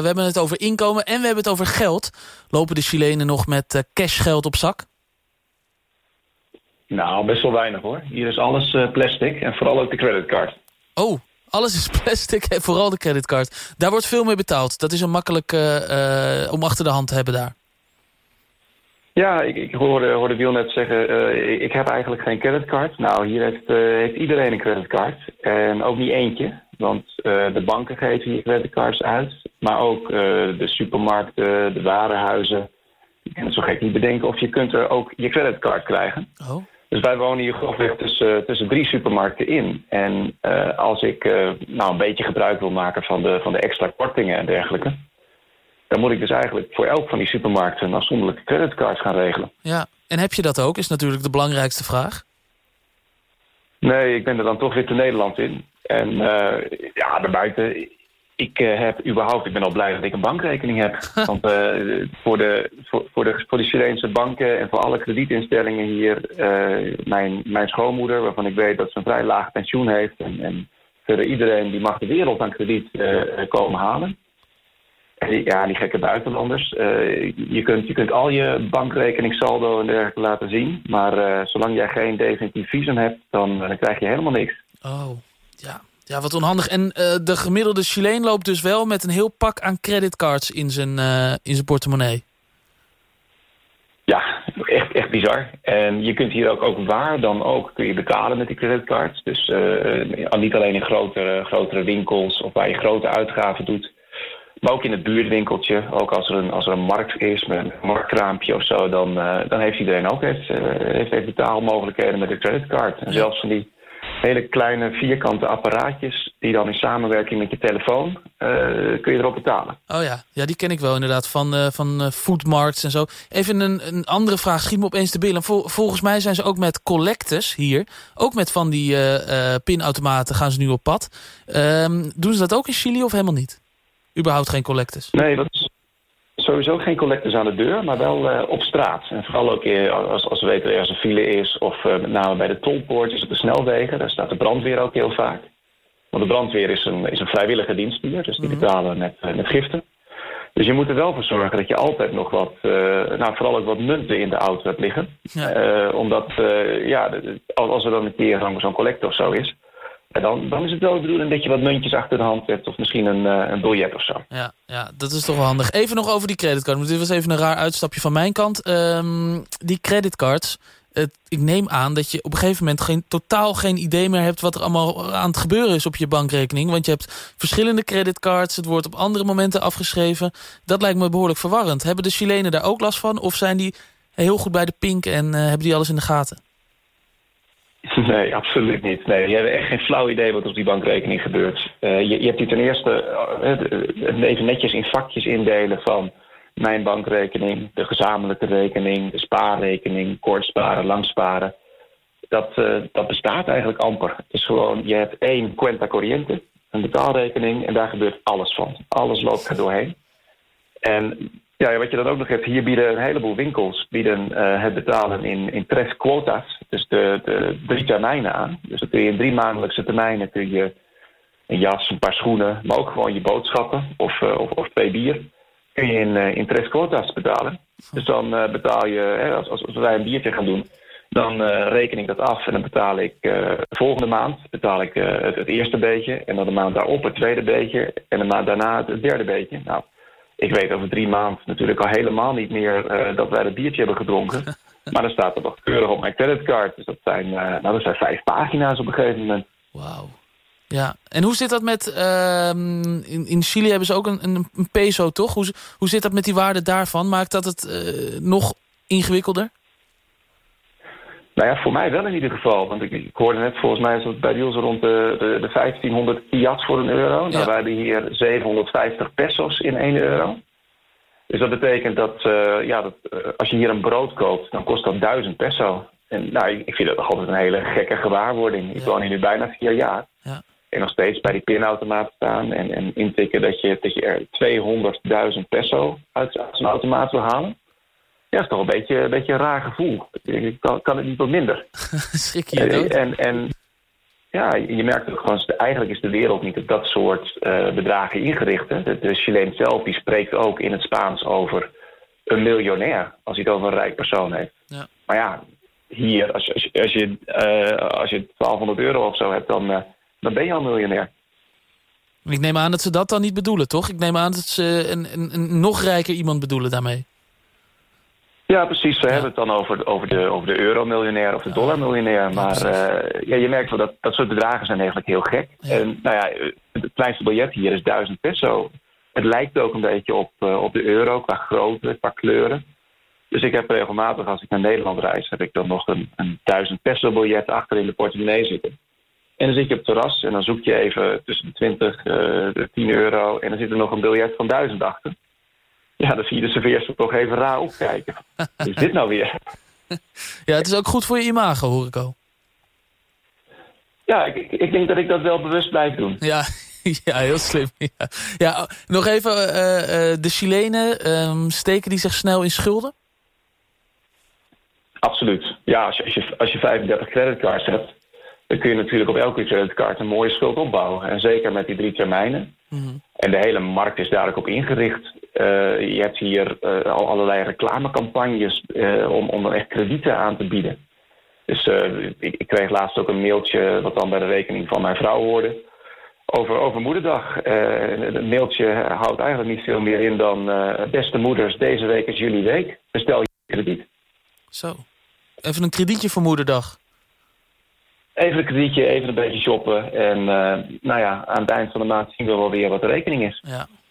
We hebben het over inkomen en we hebben het over geld. Lopen de Chilenen nog met uh, cashgeld op zak? Nou, best wel weinig hoor. Hier is alles uh, plastic en vooral ook de creditcard. Oh, alles is plastic en vooral de creditcard. Daar wordt veel mee betaald. Dat is een makkelijk uh, om achter de hand te hebben daar. Ja, ik, ik hoorde, hoorde Wiel net zeggen, uh, ik heb eigenlijk geen creditcard. Nou, hier heeft, uh, heeft iedereen een creditcard. En ook niet eentje, want uh, de banken geven hier creditcards uit. Maar ook de supermarkten, de warenhuizen. Je kan het zo gek niet bedenken of je kunt er ook je creditcard krijgen. Oh. Dus wij wonen hier grofweg tussen, tussen drie supermarkten in. En als ik nou een beetje gebruik wil maken van de, van de extra kortingen en dergelijke dan moet ik dus eigenlijk voor elk van die supermarkten een afzonderlijke creditcard gaan regelen. Ja, en heb je dat ook, is natuurlijk de belangrijkste vraag. Nee, ik ben er dan toch weer te Nederland in. En uh, ja, daarbuiten, ik uh, heb überhaupt, ik ben al blij dat ik een bankrekening heb. Want uh, voor, de, voor, voor, de, voor de Chileense banken en voor alle kredietinstellingen hier, mijn, mijn schoonmoeder, waarvan ik weet dat ze een vrij laag pensioen heeft. En, en verder iedereen die mag de wereld aan krediet komen halen. Ja, die gekke buitenlanders. Uh, je, kunt, je kunt al je bankrekening, saldo en dergelijke laten zien. Maar uh, zolang jij geen definitief visum hebt, dan, dan, krijg je helemaal niks. Oh, ja. Ja, wat onhandig. En de gemiddelde Chileen loopt dus wel met een heel pak aan creditcards in zijn, in zijn portemonnee. Ja, echt, echt bizar. En je kunt hier ook, ook waar dan ook kun je betalen met die creditcards. Dus niet alleen in grotere, grotere winkels of waar je grote uitgaven doet... Maar ook in het buurtwinkeltje, ook als er een, als er een markt is met een marktkraampje of zo, dan, uh, dan heeft iedereen ook heeft, uh, heeft, heeft betaalmogelijkheden met de creditcard. En zelfs van die hele kleine vierkante apparaatjes die dan in samenwerking met je telefoon uh, kun je erop betalen. Oh ja, ja die ken ik wel inderdaad van, van foodmarts en zo. Even een, een andere vraag, schiet me opeens te billen. Vol, volgens mij zijn ze ook met collectors hier, ook met van die pinautomaten gaan ze nu op pad. Um, doen ze dat ook in Chili of helemaal niet? Überhaupt geen collectors? Nee, dat is sowieso geen collectors aan de deur, maar wel uh, op straat. En vooral ook als, als we weten er een file is... of uh, met name bij de tolpoortjes op de snelwegen. Daar staat de brandweer ook heel vaak. Want de brandweer is een, is een vrijwillige dienst hier. Dus die mhm. betalen met, met giften. Dus je moet er wel voor zorgen dat je altijd nog wat... nou, vooral ook wat munten in de auto hebt liggen. Ja. omdat, ja, als er dan een keer zo'n collector of zo is... Dan, dan is het wel de bedoeling dat je wat muntjes achter de hand hebt... of misschien een, uh, een biljet of zo. Ja, ja, dat is toch wel handig. Even nog over die creditcard. Dit was even een raar uitstapje van mijn kant. Um, die creditcards, het, ik neem aan dat je op een gegeven moment... Geen, totaal geen idee meer hebt wat er allemaal aan het gebeuren is op je bankrekening. Want je hebt verschillende creditcards. Het wordt op andere momenten afgeschreven. Dat lijkt me behoorlijk verwarrend. Hebben de Chilenen daar ook last van? Of zijn die heel goed bij de pink en uh, hebben die alles in de gaten? Nee, absoluut niet. Nee, je hebt echt geen flauw idee wat op die bankrekening gebeurt. Uh, je, je, hebt die ten eerste uh, even netjes in vakjes indelen van mijn bankrekening, de gezamenlijke rekening, de spaarrekening, kort sparen, lang sparen. Dat, uh, dat bestaat eigenlijk amper. Het is gewoon, je hebt één cuenta corriente, een betaalrekening, en daar gebeurt alles van. Alles loopt er doorheen. En ja, wat je dan ook nog hebt, hier bieden een heleboel winkels bieden, uh, het betalen in, in tres dus de, de drie termijnen aan. Dus dan kun je in drie maandelijkse termijnen kun je een jas, een paar schoenen, maar ook gewoon je boodschappen of, uh, of, of, twee bier, kun je in, uh, in tres betalen. Dus dan betaal je, hè, als, als, wij een biertje gaan doen, dan reken ik dat af en dan betaal ik volgende maand betaal ik het, het eerste beetje en dan de maand daarop het tweede beetje en de maand daarna het derde beetje. Nou, ik weet over drie maanden natuurlijk al helemaal niet meer uh, dat wij dat biertje hebben gedronken. maar dan staat er nog keurig op mijn creditcard. Dus dat zijn, uh, nou, dat zijn vijf pagina's op een gegeven moment. Wauw. Ja, en hoe zit dat met... Uh, in, in Chili hebben ze ook een, een, peso, toch? Hoe, hoe zit dat met die waarde daarvan? Maakt dat het uh, nog ingewikkelder? Nou ja, voor mij wel in ieder geval. Want ik, ik hoorde net, volgens mij is het bij Niels rond de, de, de 1500 fiat voor een euro. Nou, wij hebben hier 750 pesos in 1 euro. Dus dat betekent dat, uh, ja, dat uh, als je hier een brood koopt, dan kost dat 1000 peso. En nou, ik, ik vind dat nog altijd een hele gekke gewaarwording. Ik woon hier nu bijna vier jaar. Ja. En nog steeds bij die pinautomaat staan en, en intikken dat je, dat je er 200.000 peso uit, uit zo'n automaat wil halen. Ja, dat is toch een beetje, een beetje een raar gevoel. Ik kan, kan het niet wat minder. Schrik je dood? En, en ja, je merkt ook gewoon, eigenlijk is de wereld niet op dat soort uh, bedragen ingericht. Hè. De, de Chileen zelf die spreekt ook in het Spaans over een miljonair, als hij het over een rijk persoon heeft. Ja. Maar ja, hier, als, als, als je, uh, als je 1200 euro of zo hebt, dan, uh, dan ben je al miljonair. Ik neem aan dat ze dat dan niet bedoelen, toch? Ik neem aan dat ze een, een, een nog rijker iemand bedoelen daarmee. Ja, precies. We hebben het dan over, over de, over de euro-miljonair of de dollar-miljonair. Maar uh, ja, je merkt wel dat dat soort bedragen zijn eigenlijk heel gek. En nou ja, het kleinste biljet hier is 1000 peso. Het lijkt ook een beetje op, uh, op de euro qua grootte, qua kleuren. Dus ik heb regelmatig, als ik naar Nederland reis, heb ik dan nog een, een 1000 peso biljet achter in de portemonnee zitten. En dan zit je op het terras en dan zoek je even tussen de 20 uh, de 10 euro. En dan zit er nog een biljet van 1000 achter. Ja, dan zie je de serveerster toch even raar opkijken. Wat is dit nou weer? Ja, het is ook goed voor je imago, hoor ik al. Ja, ik, ik denk dat ik dat wel bewust blijf doen. Ja, ja heel slim. Ja, ja nog even, uh, uh, de Chilenen, um, steken die zich snel in schulden? Absoluut. Ja, als je, als je, als je 35 creditcards hebt... dan kun je natuurlijk op elke creditcard een mooie schuld opbouwen. En zeker met die drie termijnen. Mm -hmm. En de hele markt is daar ook op ingericht. Uh, je hebt hier uh, al allerlei reclamecampagnes uh, om, om dan echt kredieten aan te bieden. Dus ik, ik, kreeg laatst ook een mailtje, wat dan bij de rekening van mijn vrouw hoorde, over, over Moederdag. het mailtje houdt eigenlijk niet veel meer in dan, beste moeders, deze week is jullie week, bestel je krediet. Zo, even een kredietje voor Moederdag. Even een kredietje, even een beetje shoppen. En nou ja, aan het eind van de maand zien we wel weer wat de rekening is. Ja.